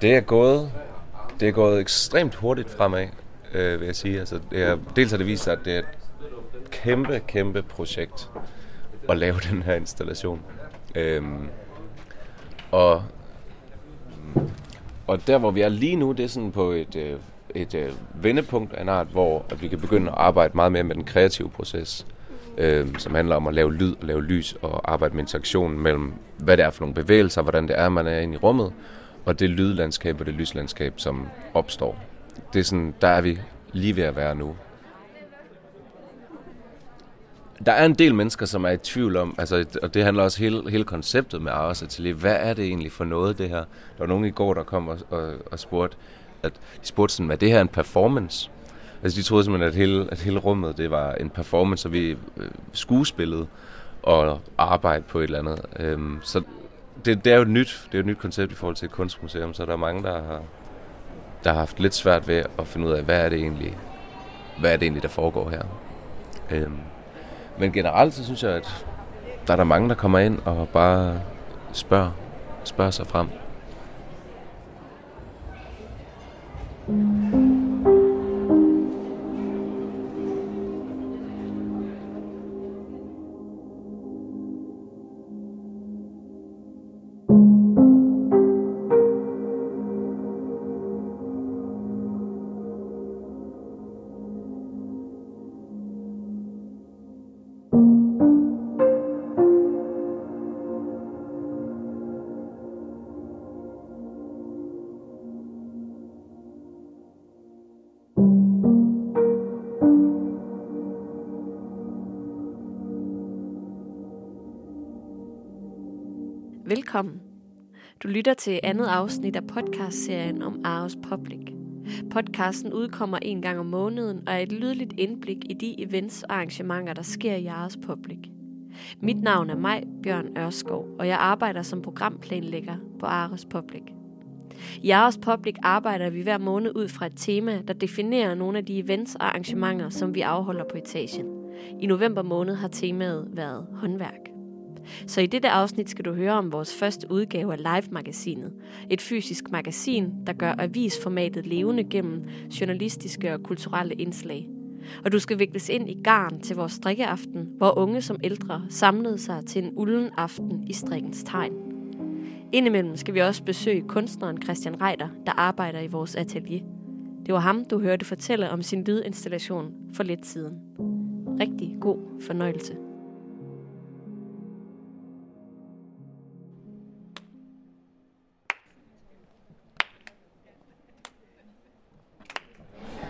Det er gået, det er gået ekstremt hurtigt fremad, øh, vil jeg sige. Altså, det er, dels har det vist sig, at det er et kæmpe, kæmpe projekt at lave den her installation. Øhm, og, og der, hvor vi er lige nu, det er sådan på et, øh, et, et vendepunkt af en art, hvor at vi kan begynde at arbejde meget mere med den kreative proces, øh, som handler om at lave lyd og lave lys og arbejde med interaktionen mellem, hvad det er for nogle bevægelser, hvordan det er, man er inde i rummet, og det lydlandskab og det lyslandskab, som opstår. Det er sådan, der er vi lige ved at være nu. Der er en del mennesker, som er i tvivl om, altså, og det handler også hele, hele konceptet med Aros Atelier. Hvad er det egentlig for noget, det her? Der var nogen i går, der kom og, og, og spurgte, at de spurgte sådan, er det her en performance? Altså, de troede simpelthen, at hele, at hele rummet, det var en performance, og vi øh, skuespillede og arbejde på et eller andet. Øhm, så det, det er jo et nyt, det er et nyt koncept i forhold til et kunstmuseum, så der er mange, der har, der har haft lidt svært ved at finde ud af, hvad er det egentlig, hvad er det egentlig, der foregår her. Øhm, men generelt så synes jeg, at der er der mange, der kommer ind og bare spørger, spørger sig frem. Velkommen. Du lytter til andet afsnit af podcastserien om Aarhus Public. Podcasten udkommer en gang om måneden og er et lydligt indblik i de events og arrangementer, der sker i Aarhus Public. Mit navn er mig, Bjørn Ørskov, og jeg arbejder som programplanlægger på Aarhus Public. I Aarhus Public arbejder vi hver måned ud fra et tema, der definerer nogle af de events og arrangementer, som vi afholder på etagen. I november måned har temaet været håndværk. Så i dette afsnit skal du høre om vores første udgave af Live-magasinet. Et fysisk magasin, der gør avisformatet levende gennem journalistiske og kulturelle indslag. Og du skal vikles ind i garn til vores strikkeaften, hvor unge som ældre samlede sig til en ulden aften i strikkens tegn. Indimellem skal vi også besøge kunstneren Christian Reider, der arbejder i vores atelier. Det var ham, du hørte fortælle om sin lydinstallation for lidt siden. Rigtig god fornøjelse.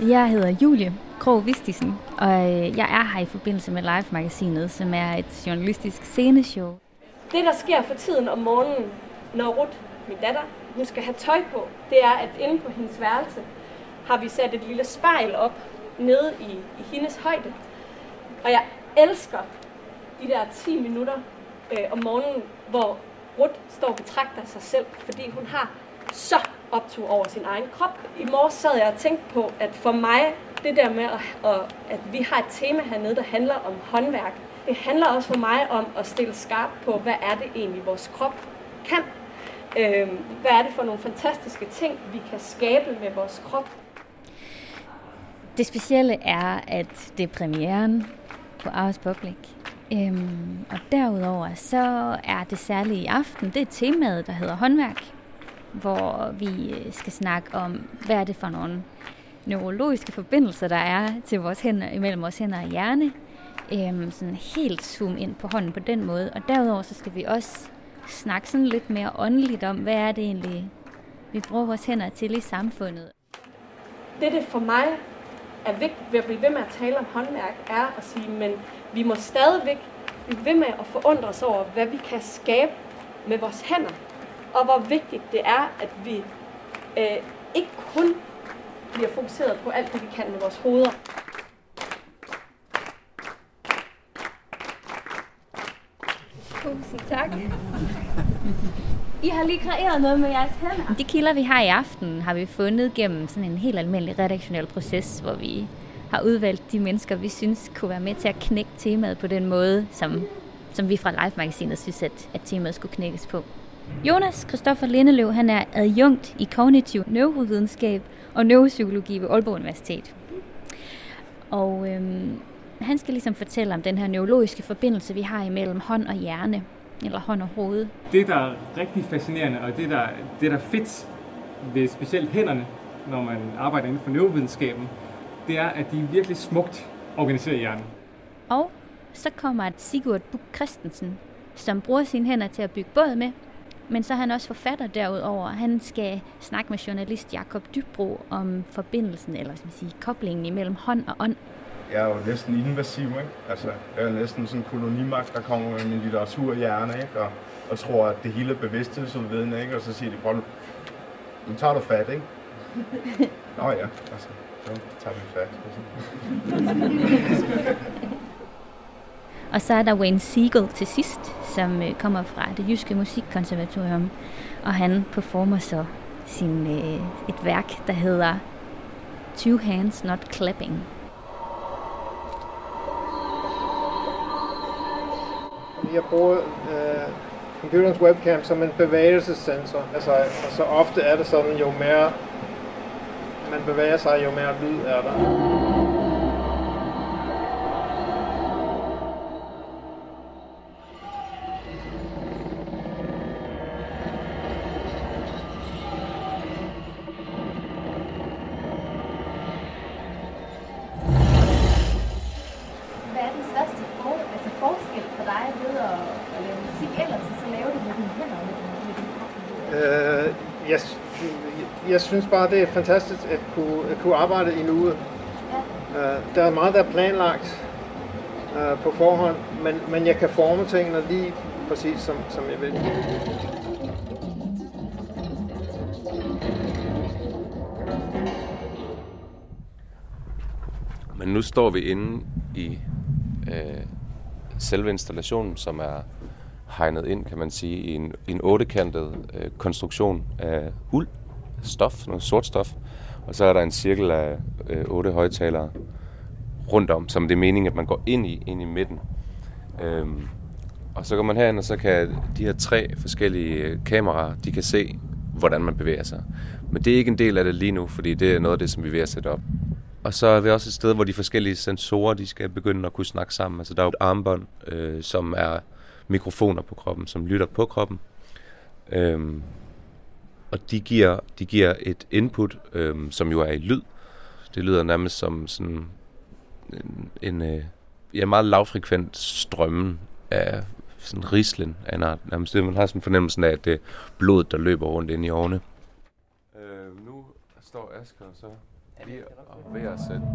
Jeg hedder Julie Krog Vistisen, og øh, jeg er her i forbindelse med Live-magasinet, som er et journalistisk sceneshow. Det, der sker for tiden om morgenen, når Ruth, min datter, hun skal have tøj på, det er, at inde på hendes værelse har vi sat et lille spejl op nede i, i hendes højde. Og jeg elsker de der 10 minutter øh, om morgenen, hvor Ruth står og betragter sig selv, fordi hun har så optog over sin egen krop. I morges sad jeg og tænkte på, at for mig, det der med, at, at vi har et tema hernede, der handler om håndværk, det handler også for mig om at stille skarp på, hvad er det egentlig, vores krop kan. Øh, hvad er det for nogle fantastiske ting, vi kan skabe med vores krop. Det specielle er, at det er premieren på Aarhus Public. Øhm, og derudover så er det særlige i aften, det er temaet, der hedder håndværk hvor vi øh, skal snakke om, hvad er det for nogle neurologiske forbindelser, der er til vores hænder, imellem vores hænder og hjerne. Øhm, sådan helt zoom ind på hånden på den måde. Og derudover så skal vi også snakke sådan lidt mere åndeligt om, hvad er det egentlig, vi bruger vores hænder til i samfundet. Det, det for mig er vigtigt ved at blive ved med at tale om håndværk, er at sige, men vi må stadigvæk blive ved med at forundre os over, hvad vi kan skabe med vores hænder og hvor vigtigt det er, at vi øh, ikke kun bliver fokuseret på alt det, vi kan med vores hoveder. Tusind tak. I har lige kreeret noget med jeres hænder. De kilder, vi har i aften, har vi fundet gennem sådan en helt almindelig redaktionel proces, hvor vi har udvalgt de mennesker, vi synes kunne være med til at knække temaet på den måde, som, som vi fra Live-magasinet synes, at, at temaet skulle knækkes på. Jonas Christoffer Lindeløv, han er adjunkt i kognitiv neurovidenskab og neuropsykologi ved Aalborg Universitet. Og øhm, han skal ligesom fortælle om den her neurologiske forbindelse, vi har imellem hånd og hjerne, eller hånd og hoved. Det, der er rigtig fascinerende, og det, der, det, der er fedt ved specielt hænderne, når man arbejder inden for neurovidenskaben, det er, at de er virkelig smukt organiseret i hjernen. Og så kommer Sigurd Buk Christensen, som bruger sine hænder til at bygge båd med, men så er han også forfatter derudover. Han skal snakke med journalist Jakob Dybro om forbindelsen, eller skal sige, koblingen imellem hånd og ånd. Jeg er jo næsten invasiv, ikke? Altså, jeg er næsten sådan en kolonimagt, der kommer med min litteratur hjerne, ikke? Og, og tror, at det hele er bevidsthedsudvidende, ikke? Og så siger de, prøv nu tager du fat, ikke? Nå ja, altså, så tager vi fat. Og så er der Wayne Siegel til sidst, som øh, kommer fra det jyske musikkonservatorium, og han performer så sin, øh, et værk, der hedder Two Hands Not Clapping. Jeg bruger øh, computerens webcam som en bevægelsessensor. Altså, altså ofte er det sådan, jo mere man bevæger sig, jo mere lyd er der. Jeg synes bare, det er fantastisk at kunne, at kunne arbejde i nuet. Ja. Uh, der er meget, der er planlagt uh, på forhånd, men, men jeg kan forme tingene lige præcis, som, som jeg vil. Men nu står vi inde i øh, selve installationen, som er hegnet ind, kan man sige, i en, i en ottekantet øh, konstruktion af uld stof, noget sort stof. Og så er der en cirkel af øh, otte højtalere rundt om, som det er meningen, at man går ind i, ind i midten. Øhm, og så går man herind, og så kan de her tre forskellige øh, kameraer, de kan se, hvordan man bevæger sig. Men det er ikke en del af det lige nu, fordi det er noget af det, som vi er ved at sætte op. Og så er vi også et sted, hvor de forskellige sensorer, de skal begynde at kunne snakke sammen. Altså der er jo et armbånd, øh, som er mikrofoner på kroppen, som lytter på kroppen. Øhm, og de giver, de giver et input, øhm, som jo er i lyd. Det lyder nærmest som sådan en, en øh, ja, meget lavfrekvent strømmen af sådan rislen af en art. Nærmest man har sådan fornemmelsen af, at det er blodet, der løber rundt ind i årene. Øh, nu står Asger så lige og ved at sætte.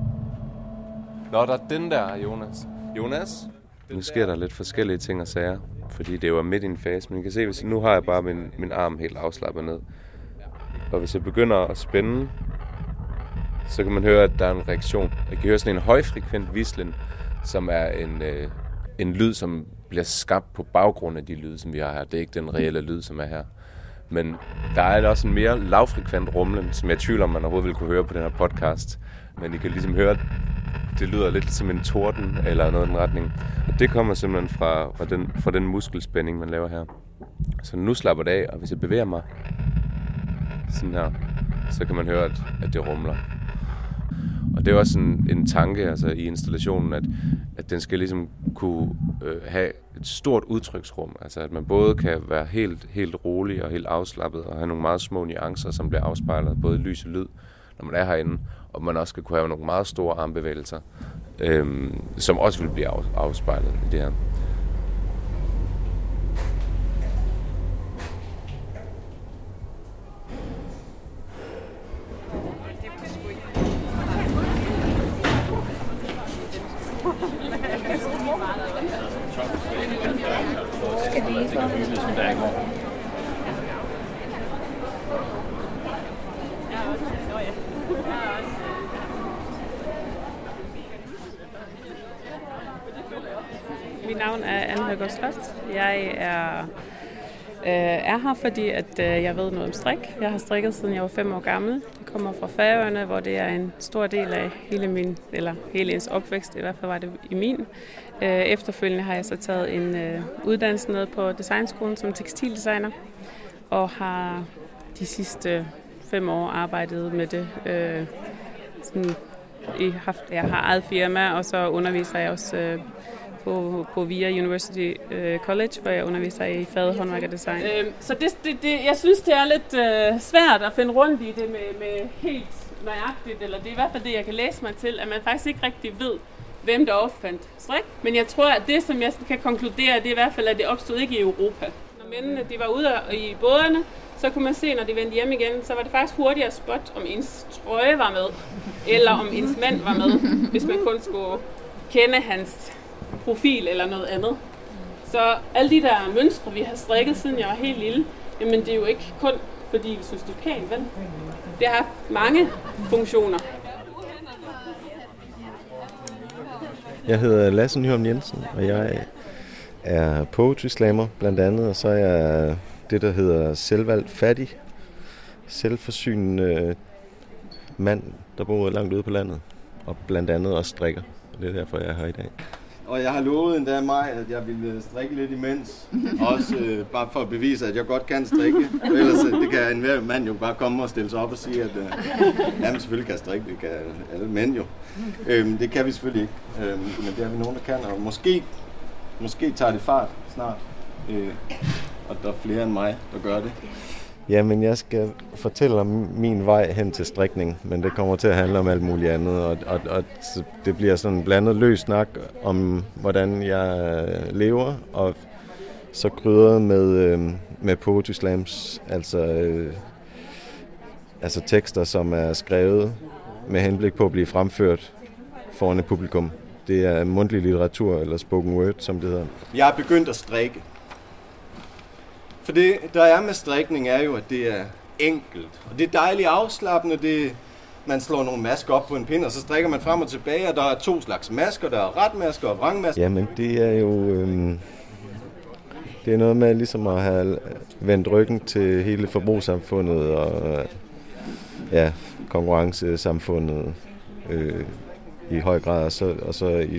Nå, der er den der, Jonas. Jonas? Nu sker der lidt forskellige ting og sager, fordi det var midt i en fase. Men I kan se, hvis nu har jeg bare min, min arm helt afslappet ned. Og hvis jeg begynder at spænde, så kan man høre, at der er en reaktion. Jeg kan høre sådan en højfrekvent vislen, som er en, øh, en lyd, som bliver skabt på baggrund af de lyde, som vi har her. Det er ikke den reelle lyd, som er her. Men der er også en mere lavfrekvent rumlen, som jeg tvivler, om man overhovedet vil kunne høre på den her podcast. Men I kan ligesom høre, det lyder lidt som en torden eller noget i den retning. Og det kommer simpelthen fra, fra, den, fra den muskelspænding, man laver her. Så nu slapper det af, og hvis jeg bevæger mig sådan her, så kan man høre, at, at det rumler. Og det er også en, en tanke altså, i installationen, at, at den skal ligesom kunne øh, have et stort udtryksrum. Altså at man både kan være helt, helt rolig og helt afslappet og have nogle meget små nuancer, som bliver afspejlet både i lys og lyd, når man er herinde, og man også skal kunne have nogle meget store armbevægelser, øh, som også vil blive afspejlet i det her. Øh, er her, fordi at, øh, jeg ved noget om strik. Jeg har strikket siden jeg var fem år gammel. Jeg kommer fra Færøerne, hvor det er en stor del af hele min, eller hele ens opvækst, i hvert fald var det i min. Øh, efterfølgende har jeg så taget en øh, uddannelse ned på designskolen som tekstildesigner. og har de sidste fem år arbejdet med det. Øh, sådan, I haft, jeg har eget firma, og så underviser jeg også øh, på, på VIA University øh, College, hvor jeg underviser i faget håndværk og design. Øh, så det, det, det, jeg synes, det er lidt øh, svært at finde rundt i det med, med helt nøjagtigt, eller det er i hvert fald det, jeg kan læse mig til, at man faktisk ikke rigtig ved, hvem der opfandt strik. Men jeg tror, at det, som jeg kan konkludere, det er i hvert fald, at det opstod ikke i Europa. Når mændene de var ude i bådene, så kunne man se, når de vendte hjem igen, så var det faktisk hurtigere at spotte, om ens trøje var med, eller om ens mand var med, hvis man kun skulle kende hans profil eller noget andet. Så alle de der mønstre, vi har strikket, siden jeg var helt lille, jamen det er jo ikke kun, fordi vi synes, det er pænt, vel? Det har mange funktioner. Jeg hedder Lasse Nyholm Jensen, og jeg er poetry slammer blandt andet, og så er jeg det, der hedder selvvalgt fattig, selvforsynende mand, der bor langt ude på landet, og blandt andet også strikker. Det er derfor, jeg er her i dag. Og jeg har lovet endda mig, at jeg ville strikke lidt imens. Også øh, bare for at bevise, at jeg godt kan strikke. Ellers øh, det kan enhver mand jo bare komme og stille sig op og sige, at øh, jamen, selvfølgelig kan jeg strikke. Det kan alle mænd jo. Øhm, det kan vi selvfølgelig ikke. Øhm, men det er vi nogen, der kan. Og måske, måske tager det fart snart. Øh, og der er flere end mig, der gør det. Jamen, jeg skal fortælle om min vej hen til strikning, men det kommer til at handle om alt muligt andet, og, og, og det bliver sådan en blandet løs snak om, hvordan jeg øh, lever, og så krydret med, øh, med poetry slams, altså, øh, altså tekster, som er skrevet med henblik på at blive fremført foran et publikum. Det er mundtlig litteratur, eller spoken word, som det hedder. Jeg er begyndt at strikke. For det, der er med strikning, er jo, at det er enkelt. Og det er dejligt afslappende. Det, man slår nogle masker op på en pind, og så strikker man frem og tilbage, og der er to slags masker. Der er retmasker og vrangmasker. Jamen, det er jo... Øhm, det er noget med ligesom at have vendt ryggen til hele forbrugssamfundet og øh, ja, konkurrencesamfundet øh, i høj grad, og så, og så i,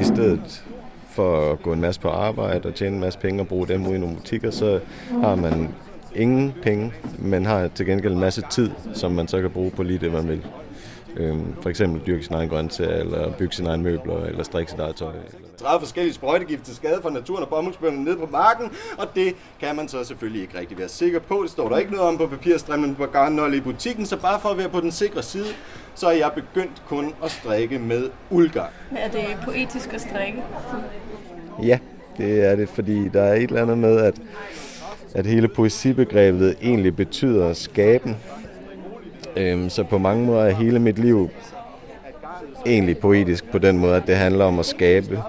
i stedet for at gå en masse på arbejde og tjene en masse penge og bruge dem ude i nogle butikker, så har man ingen penge, men har til gengæld en masse tid, som man så kan bruge på lige det, man vil. Øhm, for eksempel dyrke sin egen grøntsager, eller bygge sin egen møbler, eller strikke sit eget tøj. 30 forskellige sprøjtegifte til skade for naturen og bomuldsbønderne ned på marken, og det kan man så selvfølgelig ikke rigtig være sikker på. Det står der ikke noget om på papirstrimmen på garnnål i butikken, så bare for at være på den sikre side, så er jeg begyndt kun at strikke med uldgarn. Er det poetisk at strikke? Ja, det er det, fordi der er et eller andet med, at, at hele poesibegrebet egentlig betyder at skabe. Øhm, så på mange måder er hele mit liv egentlig poetisk på den måde, at det handler om at skabe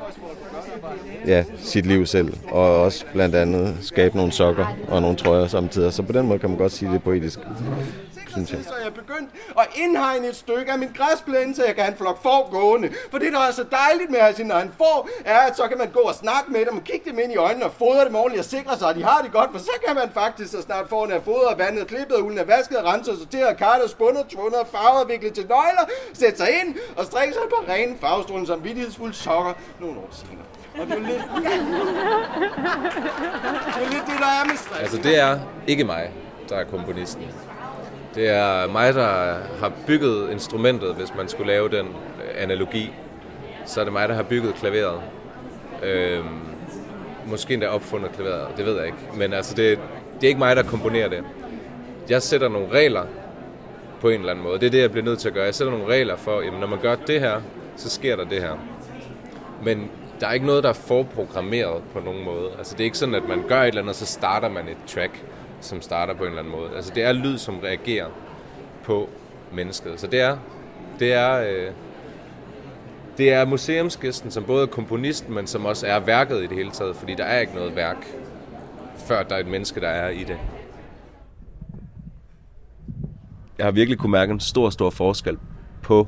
ja, sit liv selv, og også blandt andet skabe nogle sokker og nogle trøjer samtidig. Så på den måde kan man godt sige, at det er poetisk jeg. Så jeg begyndt at indhegne et stykke af min græsplæne, så jeg kan have en flok får gående. For det, der er så dejligt med at have sin egen får, er, at så kan man gå og snakke med dem, og kigge dem ind i øjnene og fodre dem ordentligt og sikre sig, at de har det godt. For så kan man faktisk, så snart fårene er fodret, vandet, klippet, ulden er vasket, renset, sorteret, kartet, spundet, tvundet, farvet, viklet til nøgler, sætte sig ind og strikke sig på rene farvestrålende som vidtighedsfulde sokker nogle år senere. Og det er lidt... det er lidt det, der er med strik. Altså, det er ikke mig, der er komponisten. Det er mig, der har bygget instrumentet, hvis man skulle lave den øh, analogi. Så er det mig, der har bygget klaveret. Øhm, måske endda opfundet klaveret, det ved jeg ikke. Men altså, det, det er ikke mig, der komponerer det. Jeg sætter nogle regler på en eller anden måde. Det er det, jeg bliver nødt til at gøre. Jeg sætter nogle regler for, jamen, når man gør det her, så sker der det her. Men der er ikke noget, der er forprogrammeret på nogen måde. Altså, det er ikke sådan, at man gør et eller andet, og så starter man et track som starter på en eller anden måde. Altså det er lyd, som reagerer på mennesket. Så det er, det er, øh, det er museumsgæsten, som både er komponisten, men som også er værket i det hele taget, fordi der er ikke noget værk, før der er et menneske, der er i det. Jeg har virkelig kunne mærke en stor, stor forskel på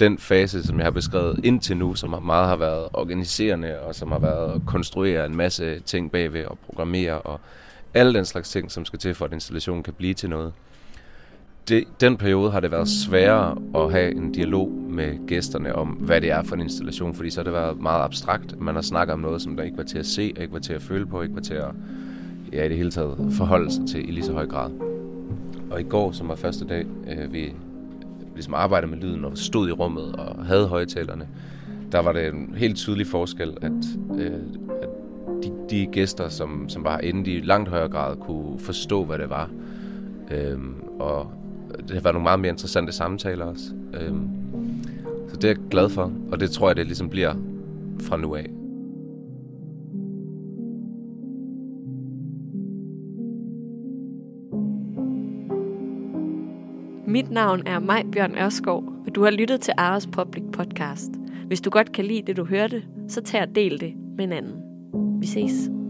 den fase, som jeg har beskrevet indtil nu, som meget har været organiserende, og som har været at konstruere en masse ting bagved, og programmere, og alle den slags ting, som skal til for, at installationen kan blive til noget. Det, den periode har det været sværere at have en dialog med gæsterne om, hvad det er for en installation, fordi så har det været meget abstrakt. Man har snakket om noget, som der ikke var til at se, ikke var til at føle på, ikke var til at ja, i det hele taget forholde sig til i lige så høj grad. Og i går, som var første dag, øh, vi ligesom arbejdede med lyden og stod i rummet og havde højtalerne, der var det en helt tydelig forskel, at, øh, at de, gæster, som, som var inde, de i langt højere grad kunne forstå, hvad det var. Øhm, og det har været nogle meget mere interessante samtaler også. Øhm, så det er jeg glad for, og det tror jeg, det ligesom bliver fra nu af. Mit navn er Maj Bjørn Ørskov, og du har lyttet til Ares Public Podcast. Hvis du godt kan lide det, du hørte, så tag og del det med en anden. Vi ses.